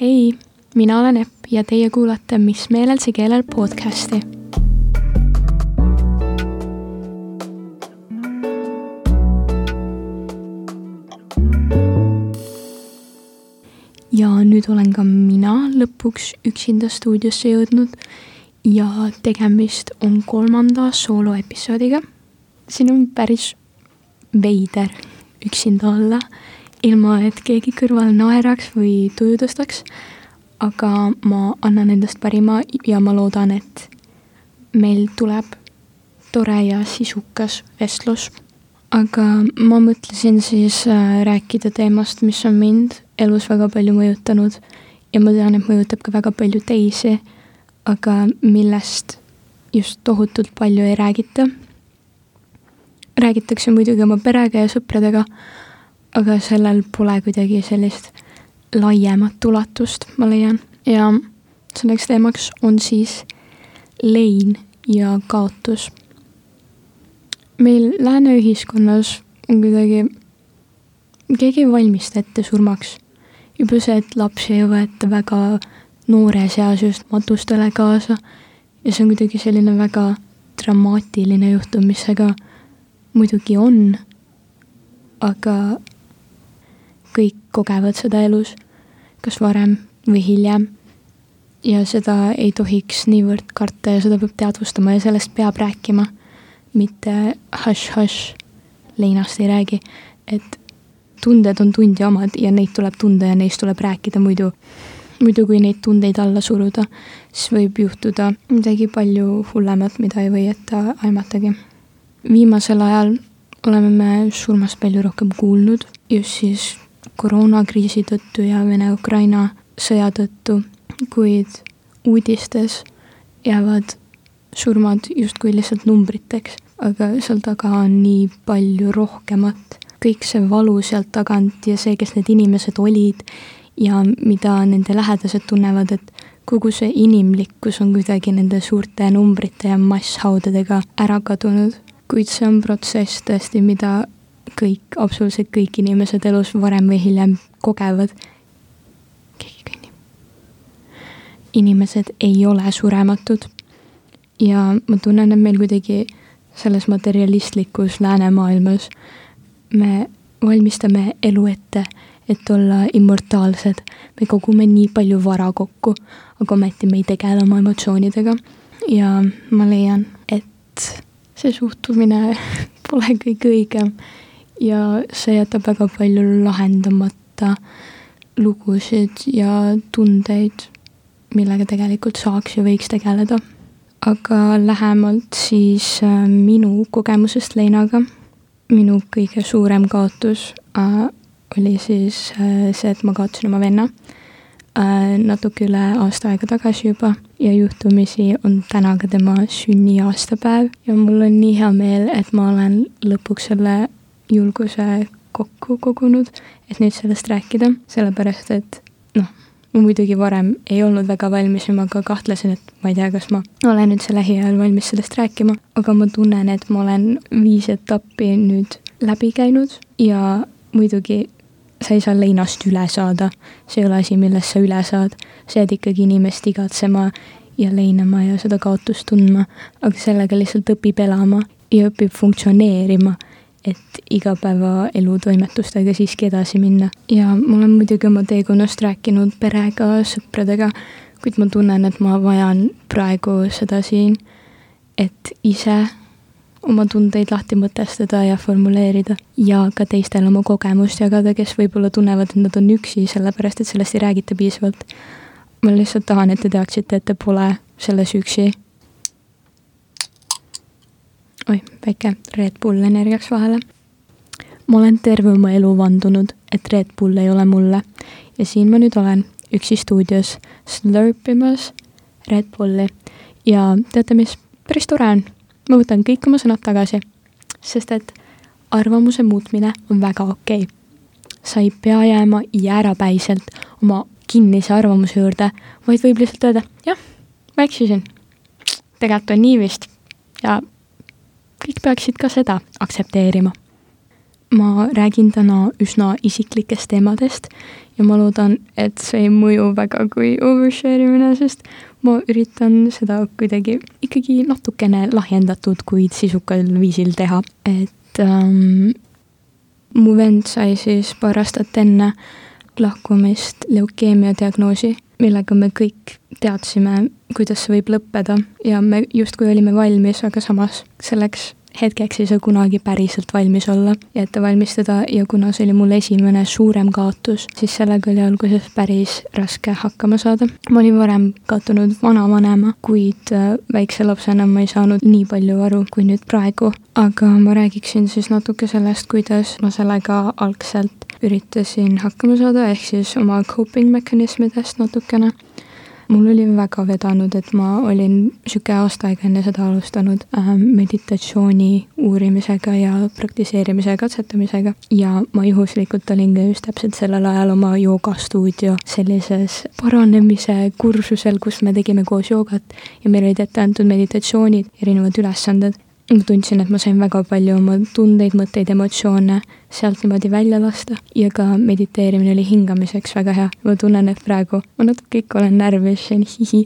hei, mina olen Epp ja teie kuulate Mis meelel see keelel podcasti. ja nüüd olen ka mina lõpuks üksinda stuudiosse jõudnud ja tegemist on kolmanda sooloepisoodiga. siin on päris veider üksinda olla ilma et keegi kõrval naeraks või tuju tõstaks. aga ma annan endast parima ja ma loodan, et meil tuleb tore ja sisukas vestlus. aga ma mõtlesin siis äh, rääkida teemast, mis on mind elus väga palju mõjutanud ja ma tean, et mõjutab ka väga palju teisi, aga millest just tohutult palju ei räägita. räägitakse muidugi oma perega ja sõpradega aga sellel pole kuidagi sellist laiemat ulatust, ma leian. ja selleks teemaks on siis lein ja kaotus. meil lääne ühiskonnas on kuidagi, keegi ei valmista ette surmaks. juba see, et lapsi ei võeta väga noores eas just matustele kaasa ja see on kuidagi selline väga dramaatiline juhtum, mis see ka muidugi on, aga kõik kogevad seda elus, kas varem või hiljem. ja seda ei tohiks niivõrd karta ja seda peab teadvustama ja sellest peab rääkima, mitte hush-hush, leinast ei räägi, et tunded on tundi omad ja neid tuleb tunda ja neist tuleb rääkida, muidu, muidu kui neid tundeid alla suruda, siis võib juhtuda midagi palju hullemat, mida ei või ette aimatagi. viimasel ajal oleme me surmast palju rohkem kuulnud, just siis koroonakriisi tõttu ja Vene-Ukraina sõja tõttu, kuid uudistes jäävad surmad justkui lihtsalt numbriteks, aga seal taga on nii palju rohkemat. kõik see valu sealt tagant ja see, kes need inimesed olid ja mida nende lähedased tunnevad, et kogu see inimlikkus on kuidagi nende suurte numbrite ja masshaudadega ära kadunud. kuid see on protsess tõesti, mida kõik, absoluutselt kõik inimesed elus varem või hiljem kogevad. keegi kõnnib. inimesed ei ole surematud. ja ma tunnen, et meil kuidagi selles materialistlikus läänemaailmas me valmistame elu ette, et olla immortaalsed. me kogume nii palju vara kokku, aga ometi me ei tegele oma emotsioonidega. ja ma leian, et see suhtumine pole kõige õigem ja see jätab väga palju lahendamata lugusid ja tundeid, millega tegelikult saaks ja võiks tegeleda. aga lähemalt siis äh, minu kogemusest leinaga. minu kõige suurem kaotus äh, oli siis äh, see, et ma kaotasin oma venna natuke üle aasta aega tagasi juba ja juhtumisi on täna ka tema sünniaastapäev ja mul on nii hea meel, et ma olen lõpuks selle julguse kokku kogunud, et nüüd sellest rääkida, sellepärast et noh, ma muidugi varem ei olnud väga valmis ja ma ka kahtlesin, et ma ei tea, kas ma olen üldse lähiajal valmis sellest rääkima, aga ma tunnen, et ma olen viis etappi nüüd läbi käinud ja muidugi sa ei saa leinast üle saada, see ei ole asi, millest sa üle saad, sa jääd ikkagi inimest igatsema ja leinama ja seda kaotust tundma, aga sellega lihtsalt õpib elama ja õpib funktsioneerima et igapäevaelu toimetustega siiski edasi minna. ja ma olen muidugi oma teekonnast rääkinud perega, sõpradega, kuid ma tunnen, et ma vajan praegu seda siin, et ise oma tundeid lahti mõtestada ja formuleerida ja ka teistele oma kogemust jagada, kes võib-olla tunnevad, et nad on üksi, sellepärast et sellest ei räägita piisavalt. ma lihtsalt tahan, et te teaksite, et te pole selles üksi oi, väike Red Bull energiaks vahele. ma olen terve oma elu vandunud, et Red Bull ei ole mulle ja siin ma nüüd olen üksi stuudios slurpimas Red Bulli ja teate mis, päris tore on. ma võtan kõik oma sõnad tagasi, sest et arvamuse muutmine on väga okei okay. sa ei pea jääma jäärapäiselt oma kinnise arvamuse juurde, vaid võib lihtsalt öelda, jah, ma eksisin. tegelikult on nii vist ja kõik peaksid ka seda aktsepteerima. ma räägin täna üsna isiklikest teemadest ja ma loodan, et see ei mõju väga kui overshare imine, sest ma üritan seda kuidagi ikkagi natukene lahjendatud, kuid sisukal viisil teha. et ähm, mu vend sai siis paar aastat enne lahkumist leukeemia diagnoosi, millega me kõik teadsime, kuidas see võib lõppeda. Ja me justkui olime valmis, aga samas selleks hetkeks ei saa kunagi päriselt valmis olla ja ette valmistada ja kuna see oli mul esimene suurem kaotus, siis sellega oli alguses päris raske hakkama saada. ma olin varem kaotanud vanavanema, kuid äh, väikse lapsena ma ei saanud nii palju aru kui nüüd praegu. aga ma räägiksin siis natuke sellest, kuidas ma sellega algselt üritasin hakkama saada, ehk siis oma coping mehhanismidest natukene mul oli väga vedanud, et ma olin sihuke aasta aega enne seda alustanud äh, meditatsiooni uurimisega ja praktiseerimise katsetamisega. Ja ma juhuslikult olin ka just täpselt sellel ajal oma joogastuudio sellises paranemise kursusel, kus me tegime koos joogat ja meil olid ette antud meditatsioonid, erinevad ülesanded ma tundsin, et ma sain väga palju oma tundeid, mõtteid, emotsioone sealt niimoodi välja lasta. Ja ka mediteerimine oli hingamiseks väga hea. ma tunnen, et praegu ma natuke ikka olen närvis, see on hihi,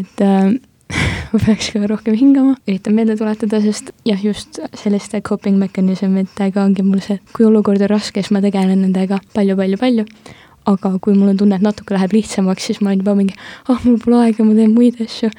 et äh, ma peaks ka rohkem hingama, üritan meelde tuletada, sest jah, just selliste coping mechanismitega ongi mul see, kui olukord on raske, siis ma tegelen nendega palju-palju-palju aga kui mul on tunne, et natuke läheb lihtsamaks, siis ma olen juba mingi, ah oh,, mul pole aega, ma teen muid asju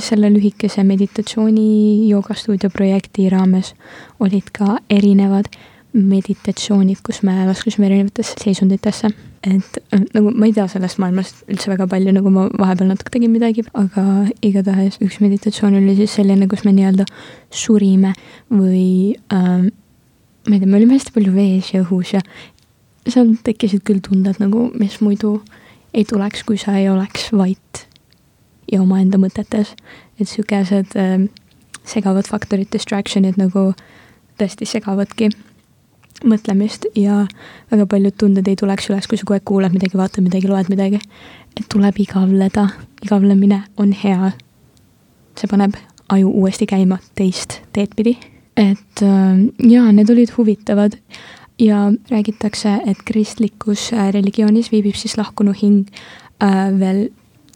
selle lühikese meditatsiooni joogastuudio projekti raames olid ka erinevad meditatsioonid, kus me laskusime erinevatesse seisunditesse. et äh, nagu ma ei tea sellest maailmast üldse väga palju, nagu ma vahepeal natuke tegin midagi, aga igatahes üks meditatsioon oli siis selline, kus me nii-öelda surime või ähm, ma ei tea, me olime hästi palju vees ja õhus ja seal tekkisid küll tunded nagu, mis muidu ei tuleks, kui sa ei oleks vait ja omaenda mõtetes. et sihukesed äh, segavad faktorid, distraction'id nagu tõesti segavadki mõtlemist ja väga paljud tunded ei tuleks üles, kui sa kogu aeg kuulad midagi, vaatad midagi, loed midagi. et tuleb igavleda, igavlemine on hea. see paneb aju uuesti käima teist teed pidi. et äh, jaa, need olid huvitavad ja räägitakse, et kristlikus äh, religioonis viibib siis lahkunu hing äh, veel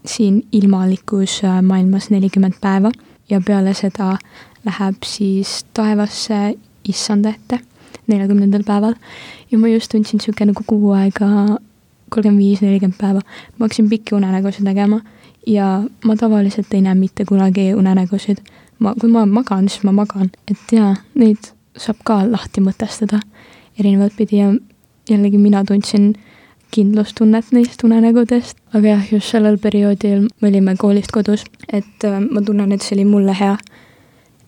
siin ilmalikus äh, maailmas nelikümmend päeva ja peale seda läheb siis taevasse issanda ette neljakümnendal päeval. ja ma just tundsin niisugune nagu kuu aega, kolmkümmend viis, nelikümmend päeva, ma hakkasin pikki unenägusid nägema ja ma tavaliselt ei näe mitte kunagi unenägusid. ma, kui ma magan, siis ma magan, et jaa, neid saab ka lahti mõtestada erinevat pidi ja jällegi mina tundsin kindlustunnet neist unenägudest, aga jah, just sellel perioodil me olime koolist kodus, et äh, ma tunnen, et see oli mulle hea.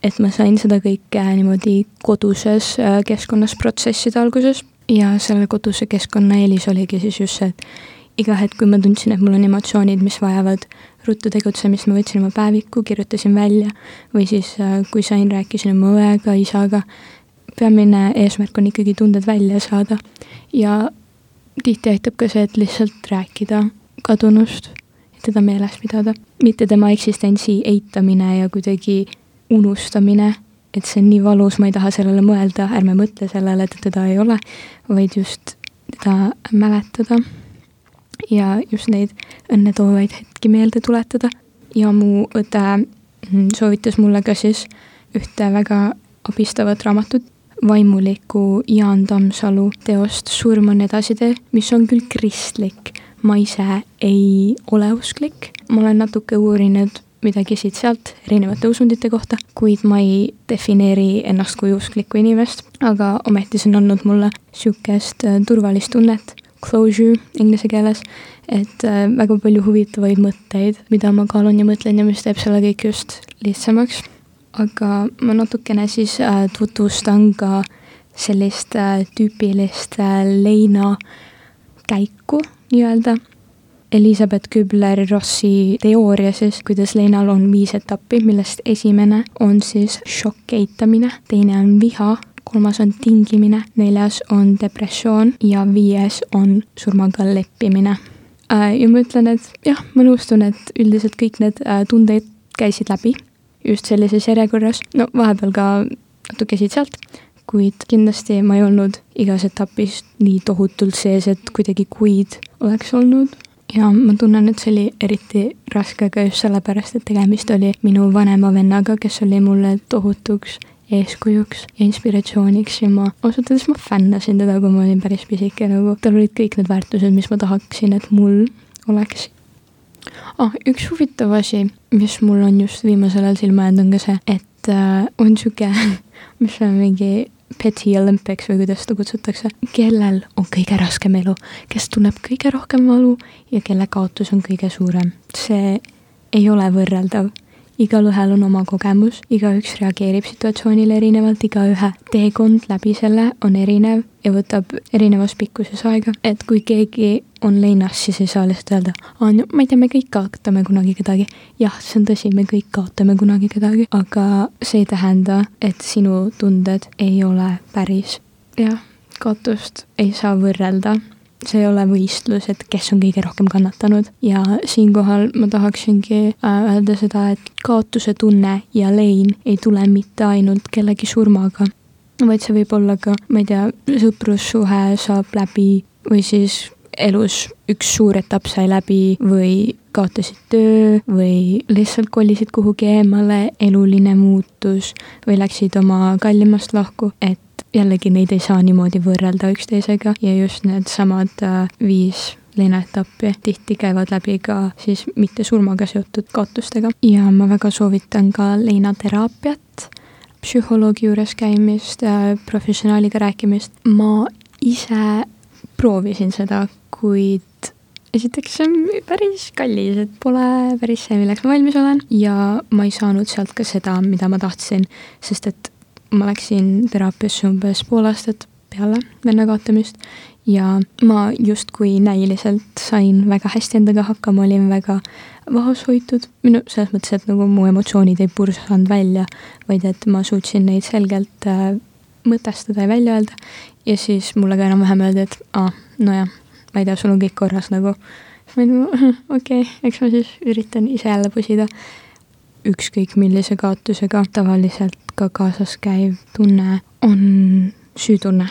et ma sain seda kõike niimoodi koduses äh, keskkonnas protsessida alguses ja selle koduse keskkonna eelis oligi siis just see, et iga hetk, kui ma tundsin, et mul on emotsioonid, mis vajavad ruttu tegutsemist, ma võtsin oma päeviku, kirjutasin välja või siis äh, kui sain, rääkisin oma õega, isaga. peamine eesmärk on ikkagi tunded välja saada ja tihti aitab ka see, et lihtsalt rääkida kadunust teda meeles pidada, mitte tema eksistentsi eitamine ja kuidagi unustamine, et see on nii valus, ma ei taha sellele mõelda, ärme mõtle sellele, et teda ei ole, vaid just teda mäletada ja just neid õnnetoovaid hetki meelde tuletada. ja mu õde soovitas mulle ka siis ühte väga abistavat raamatut, vaimuliku Jaan Tammsalu teost Surm on edasitee, mis on küll kristlik. ma ise ei ole usklik, ma olen natuke uurinud midagi siit-sealt erinevate usundite kohta, kuid ma ei defineeri ennast kui usklikku inimest, aga ometi see on andnud mulle sihukest äh, turvalist tunnet, closure inglise keeles, et äh, väga palju huvitavaid mõtteid, mida ma kaalun ja mõtlen ja mis teeb selle kõik just lihtsamaks aga ma natukene siis äh, tutvustan ka sellist äh, tüüpilist äh, leina käiku nii-öelda. Elizabeth Kübler-Rossi teooria siis, kuidas leinal on viis etappi, millest esimene on siis šokk eitamine, teine on viha, kolmas on tingimine, neljas on depressioon ja viies on surmaga leppimine. ja ma ütlen, et jah, ma nõustun, et üldiselt kõik need tunded käisid läbi just sellises järjekorras, no vahepeal ka natuke siit-sealt, kuid kindlasti ma ei olnud igas etapis nii tohutult sees, et kuidagi kuid oleks olnud. Ja ma tunnen, et see oli eriti raske ka just sellepärast, et tegemist oli minu vanema vennaga, kes oli mulle tohutuks eeskujuks ja inspiratsiooniks. Ja ma ausalt öeldes ma fännasin teda, kui ma olin päris pisike, nagu tal olid kõik need väärtused, mis ma tahaksin, et mul oleks ah,. üks huvitav asi, mis mul on just viimasel ajal silma jäänud, on ka see, et äh, on sihuke, mis on mingi Petty Olympics või kuidas seda kutsutakse, kellel on kõige raskem elu, kes tunneb kõige rohkem valu ja kelle kaotus on kõige suurem. see ei ole võrreldav igalühel on oma kogemus, igaüks reageerib situatsioonile erinevalt, igaühe teekond läbi selle on erinev ja võtab erinevas pikkuses aega, et kui keegi on leinas, siis ei saa lihtsalt öelda, aa no ma ei tea, me kõik kaotame kunagi kedagi. jah, see on tõsi, me kõik kaotame kunagi kedagi, aga see ei tähenda, et sinu tunded ei ole päris. jah, kaotust ei saa võrrelda see ei ole võistlus, et kes on kõige rohkem kannatanud. Ja siinkohal ma tahaksingi äh, öelda seda, et kaotuse tunne ja lein ei tule mitte ainult kellegi surmaga, vaid see võib olla ka, ma ei tea, sõprussuhe saab läbi või siis elus üks suur etapp sai läbi või kaotasid töö või lihtsalt kolisid kuhugi eemale, eluline muutus või läksid oma kallimast lahku, et jällegi neid ei saa niimoodi võrrelda üksteisega ja just needsamad äh, viis leinaetappi tihti käivad läbi ka siis mitte surmaga seotud kaotustega ja ma väga soovitan ka leinateraapiat, psühholoogi juures käimist, äh, professionaaliga rääkimist. ma ise proovisin seda, kuid esiteks see on päris kallis, et pole päris see, milleks ma valmis olen ja ma ei saanud sealt ka seda, mida ma tahtsin, sest et ma läksin teraapiasse umbes pool aastat peale venna kaotamist ja ma justkui näiliselt sain väga hästi endaga hakkama, olin väga vaoshoitud, minu selles mõttes, et nagu mu emotsioonid ei pursanud välja, vaid et ma suutsin neid selgelt äh, mõtestada ja välja öelda. Ja siis mulle ka enam-vähem öeldi, et aa, nojah, ma ei tea, sul on kõik korras nagu. siis ma olin nagu okei okay,, eks ma siis üritan ise jälle pusida ükskõik millise kaotusega tavaliselt ka kaasas käiv tunne on süütunne.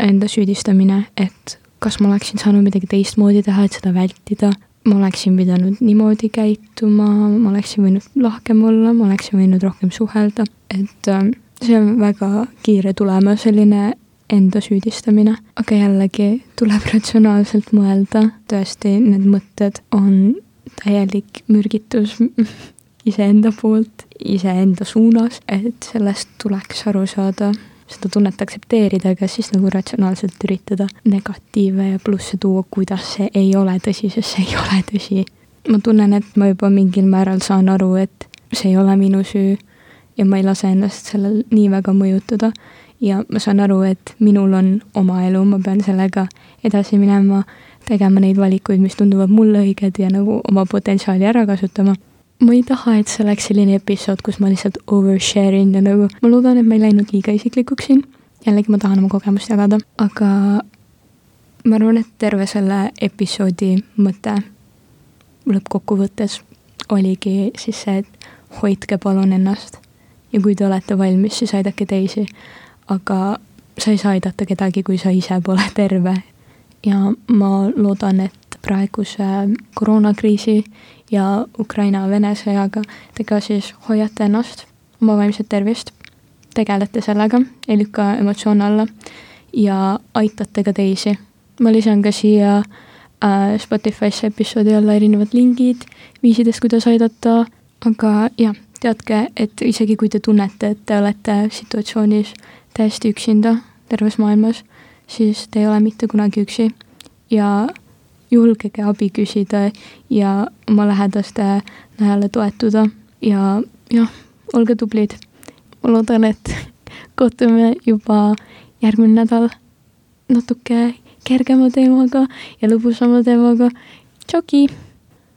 Enda süüdistamine, et kas ma oleksin saanud midagi teistmoodi teha, et seda vältida, ma oleksin pidanud niimoodi käituma, ma oleksin võinud lahkem olla, ma oleksin võinud rohkem suhelda, et äh, see on väga kiire tulema, selline enda süüdistamine, aga jällegi tuleb ratsionaalselt mõelda, tõesti, need mõtted on täielik mürgitus iseenda poolt, iseenda suunas, et sellest tuleks aru saada, seda tunnet aktsepteerida, aga siis nagu ratsionaalselt üritada negatiive ja plusse tuua, kuidas see ei ole tõsi, sest see ei ole tõsi. ma tunnen, et ma juba mingil määral saan aru, et see ei ole minu süü ja ma ei lase ennast sellel nii väga mõjutada. Ja ma saan aru, et minul on oma elu, ma pean sellega edasi minema, tegema neid valikuid, mis tunduvad mulle õiged ja nagu oma potentsiaali ära kasutama ma ei taha, et see oleks selline episood, kus ma lihtsalt overshare in ja nagu ma loodan, et ma ei läinud liiga isiklikuks siin. jällegi ma tahan oma kogemust jagada, aga ma arvan, et terve selle episoodi mõte lõppkokkuvõttes oligi siis see, et hoidke palun ennast ja kui te olete valmis, siis aidake teisi. aga sa ei saa aidata kedagi, kui sa ise pole terve. ja ma loodan, et praeguse koroonakriisi ja Ukraina-Vene sõjaga, te ka siis hoiate ennast, oma vaimset tervist, tegelete sellega, ei lükka emotsioone alla ja aitate ka teisi. ma lisan ka siia äh, Spotify'sse episoodi alla erinevad lingid viisidest, kuidas aidata, aga jah, teadke, et isegi kui te tunnete, et te olete situatsioonis täiesti üksinda terves maailmas, siis te ei ole mitte kunagi üksi. Ja julgege abi küsida ja oma lähedaste najale toetuda ja jah, olge tublid. ma loodan, et kohtume juba järgmine nädal natuke kergema teemaga ja lõbusama teemaga. tšauki!